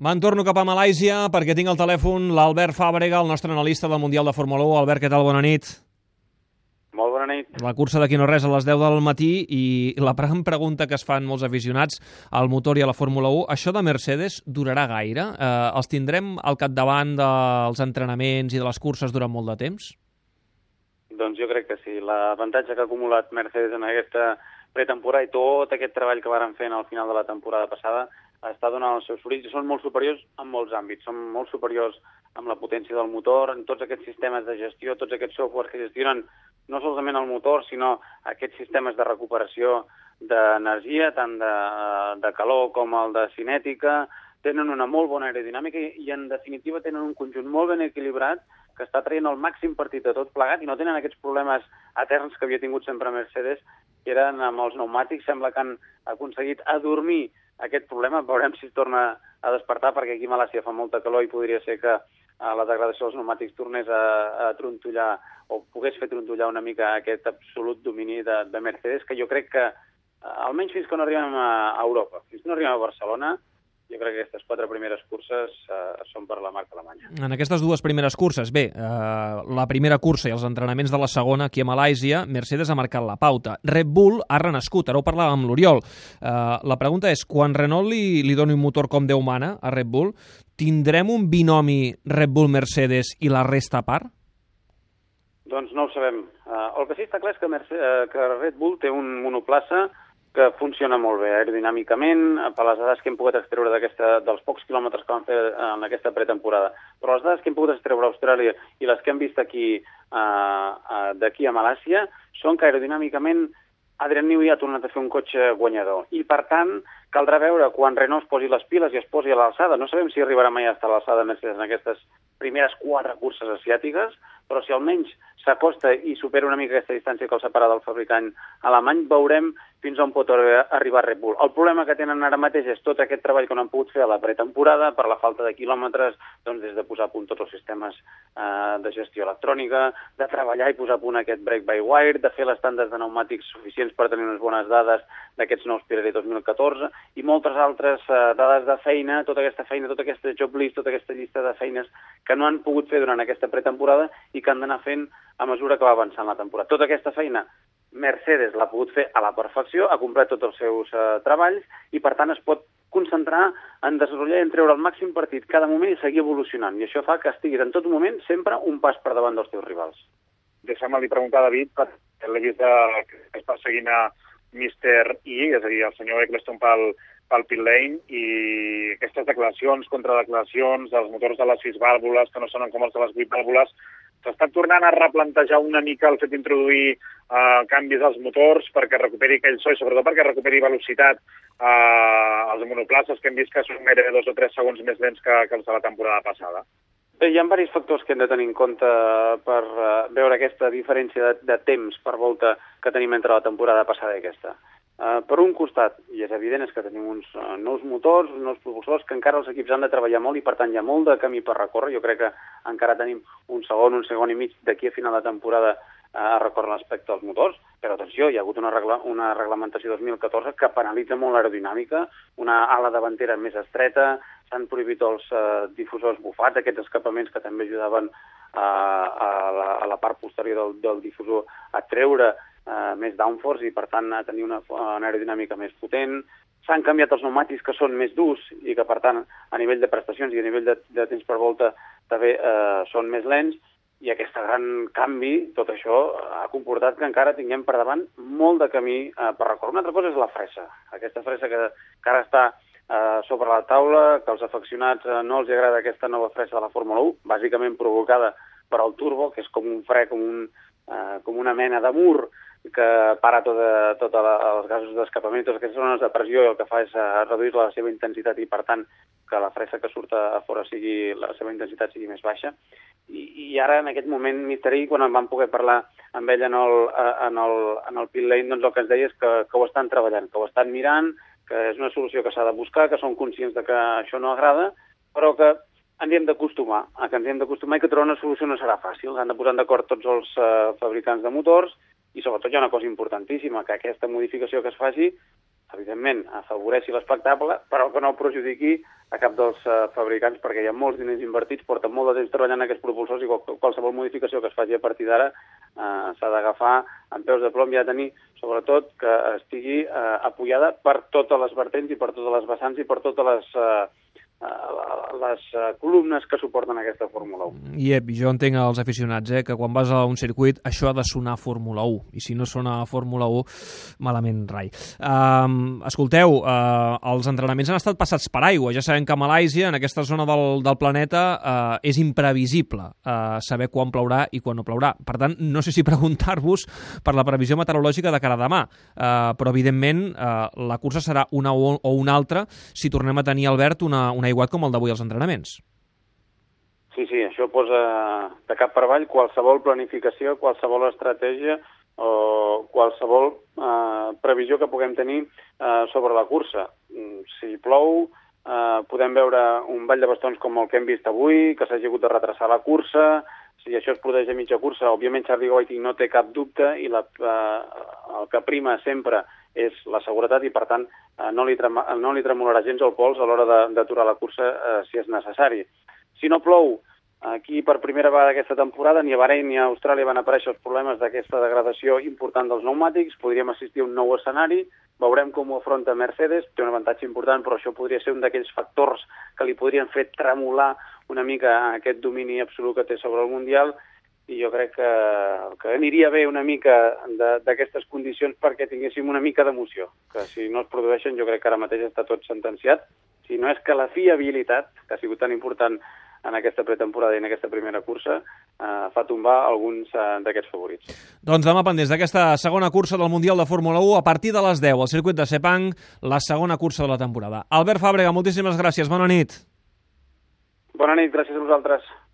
Me'n torno cap a Malàisia perquè tinc al telèfon l'Albert Fàbrega, el nostre analista del Mundial de Fórmula 1. Albert, què tal? Bona nit. Molt bona nit. La cursa d'aquí no res a les 10 del matí i la gran pregunta que es fan molts aficionats al motor i a la Fórmula 1, això de Mercedes durarà gaire? Eh, els tindrem al capdavant dels entrenaments i de les curses durant molt de temps? Doncs jo crec que sí. L'avantatge que ha acumulat Mercedes en aquesta pretemporada i tot aquest treball que varen fer al final de la temporada passada està donant els seus fruits i són molt superiors en molts àmbits. Són molt superiors amb la potència del motor, en tots aquests sistemes de gestió, tots aquests softwares que gestionen no solament el motor, sinó aquests sistemes de recuperació d'energia, tant de, de calor com el de cinètica, tenen una molt bona aerodinàmica i, i, en definitiva, tenen un conjunt molt ben equilibrat que està traient el màxim partit de tot plegat i no tenen aquests problemes eterns que havia tingut sempre Mercedes, que eren amb els pneumàtics. Sembla que han aconseguit adormir aquest problema. Veurem si es torna a despertar, perquè aquí a Malàcia fa molta calor i podria ser que a la degradació dels pneumàtics tornés a, a trontollar o pogués fer trontollar una mica aquest absolut domini de, de Mercedes, que jo crec que, almenys fins que no arribem a Europa, fins que no arribem a Barcelona, jo crec que aquestes quatre primeres curses eh, són per la marca alemanya. En aquestes dues primeres curses, bé, eh, la primera cursa i els entrenaments de la segona aquí a Malàisia, Mercedes ha marcat la pauta. Red Bull ha renascut, ara ho parlàvem amb l'Oriol. Eh, la pregunta és, quan Renault li, li doni un motor com Déu mana a Red Bull, tindrem un binomi Red Bull-Mercedes i la resta a part? Doncs no ho sabem. Uh, el que sí està clar és que, Mercedes, uh, que Red Bull té un monoplaça que funciona molt bé aerodinàmicament, per les dades que hem pogut extreure dels pocs quilòmetres que van fer en aquesta pretemporada. Però les dades que hem pogut extreure a Austràlia i les que hem vist aquí uh, uh, d'aquí a Malàcia són que aerodinàmicament Adrian Newey ha tornat a fer un cotxe guanyador. I, per tant, caldrà veure quan Renault es posi les piles i es posi a l'alçada. No sabem si arribarà mai a estar a l'alçada Mercedes en aquestes primeres quatre curses asiàtiques, però si almenys s'acosta i supera una mica aquesta distància que el separa del fabricant alemany, veurem fins on pot arribar Red Bull. El problema que tenen ara mateix és tot aquest treball que no han pogut fer a la pretemporada per la falta de quilòmetres, doncs des de posar a punt tots els sistemes eh, de gestió electrònica, de treballar i posar a punt aquest break-by-wire, de fer les tandes de pneumàtics suficients per tenir unes bones dades d'aquests nous Pirelli 2014 i moltes altres eh, dades de feina, tota aquesta feina, tota aquesta job list, tota aquesta llista de feines que no han pogut fer durant aquesta pretemporada i que han d'anar fent a mesura que va avançant la temporada. Tota aquesta feina Mercedes l'ha pogut fer a la perfecció, ha comprat tots els seus uh, treballs i, per tant, es pot concentrar en desenvolupar i en treure el màxim partit cada moment i seguir evolucionant. I això fa que estiguis en tot moment sempre un pas per davant dels teus rivals. Deixa'm-li preguntar David, perquè l'he vist que està seguint a Mr. I, és a dir, el senyor Eccleston pel, pel pit lane, i aquestes declaracions, contradeclaracions dels motors de les sis vàlvules, que no sonen com els de les vuit vàlvules, s'està tornant a replantejar una mica el fet d'introduir uh, canvis als motors perquè recuperi aquell so i sobretot perquè recuperi velocitat uh, als monoplaces que hem vist que són gairebé dos o tres segons més lents que, que els de la temporada passada. Bé, hi ha diversos factors que hem de tenir en compte per uh, veure aquesta diferència de, de temps per volta que tenim entre la temporada passada i aquesta. Uh, per un costat, i és evident, és que tenim uns uh, nous motors, uns nous propulsors, que encara els equips han de treballar molt i, per tant, hi ha molt de camí per recórrer. Jo crec que encara tenim un segon, un segon i mig d'aquí a final de temporada uh, a recórrer respecte als motors, però atenció, hi ha hagut una, regla, una reglamentació 2014 que penalitza molt l'aerodinàmica, una ala davantera més estreta, s'han prohibit els uh, difusors bufats, aquests escapaments que també ajudaven uh, a, la, a la part posterior del, del difusor a treure eh, més downforce i, per tant, a tenir una, una aerodinàmica més potent. S'han canviat els pneumàtics que són més durs i que, per tant, a nivell de prestacions i a nivell de, de temps per volta també eh, són més lents i aquest gran canvi, tot això, ha comportat que encara tinguem per davant molt de camí eh, per recórrer. Una altra cosa és la fressa, aquesta fressa que, que ara està eh, sobre la taula, que als afeccionats eh, no els agrada aquesta nova fressa de la Fórmula 1, bàsicament provocada per al turbo, que és com un fre, com, un, eh, com una mena de mur que para tots tot els gasos d'escapament, totes aquestes zones de pressió i el que fa és uh, reduir la seva intensitat i, per tant, que la fressa que surt a fora sigui, la seva intensitat sigui més baixa. I, i ara, en aquest moment, Misteri, quan vam poder parlar amb ell en el, eh, en el, en el pit lane, doncs el que ens deia és que, que ho estan treballant, que ho estan mirant, que és una solució que s'ha de buscar, que són conscients de que això no agrada, però que ens hem d'acostumar, que ens hem d'acostumar i que trobar una solució no serà fàcil. Han de posar d'acord tots els uh, fabricants de motors i sobretot hi ha una cosa importantíssima, que aquesta modificació que es faci, evidentment, afavoreixi l'espectacle, però que no perjudiqui a cap dels uh, fabricants perquè hi ha molts diners invertits, porten molt de temps treballant en aquests propulsors i qual qualsevol modificació que es faci a partir d'ara uh, s'ha d'agafar en peus de plom i ha de tenir, sobretot, que estigui uh, apoyada per totes les vertents i per totes les vessants i per totes les... Uh, les columnes que suporten aquesta Fórmula 1. I ep, jo entenc els aficionats, eh, que quan vas a un circuit això ha de sonar Fórmula 1, i si no sona Fórmula 1, malament rai. Um, escolteu, uh, els entrenaments han estat passats per aigua, ja sabem que a Malàisia, en aquesta zona del, del planeta, uh, és imprevisible uh, saber quan plourà i quan no plourà. Per tant, no sé si preguntar-vos per la previsió meteorològica de cara a demà, uh, però evidentment uh, la cursa serà una o, o una altra si tornem a tenir, Albert, una, una aiguat com el d'avui als entrenaments. Sí, sí, això posa de cap per avall qualsevol planificació, qualsevol estratègia o qualsevol eh, previsió que puguem tenir eh, sobre la cursa. Mm, si plou, eh, podem veure un ball de bastons com el que hem vist avui, que s'hagi hagut de retrasar la cursa, si això es produeix a mitja cursa, òbviament Charlie Whiting no té cap dubte i la, eh, el que prima sempre és la seguretat i, per tant, eh, no, li trema, no li tremolarà gens el pols a l'hora d'aturar la cursa eh, si és necessari. Si no plou, aquí per primera vegada aquesta temporada ni a Bahrein ni a Austràlia van aparèixer els problemes d'aquesta degradació important dels pneumàtics, podríem assistir a un nou escenari, veurem com ho afronta Mercedes, té un avantatge important, però això podria ser un d'aquells factors que li podrien fer tremolar una mica aquest domini absolut que té sobre el Mundial, i jo crec que, que aniria bé una mica d'aquestes condicions perquè tinguéssim una mica d'emoció, que si no es produeixen jo crec que ara mateix està tot sentenciat, si no és que la fiabilitat, que ha sigut tan important en aquesta pretemporada i en aquesta primera cursa, eh, fa tombar alguns eh, d'aquests favorits. Doncs demà pendents d'aquesta segona cursa del Mundial de Fórmula 1 a partir de les 10 al circuit de Sepang, la segona cursa de la temporada. Albert Fàbrega, moltíssimes gràcies, bona nit. Bona nit, gràcies a vosaltres.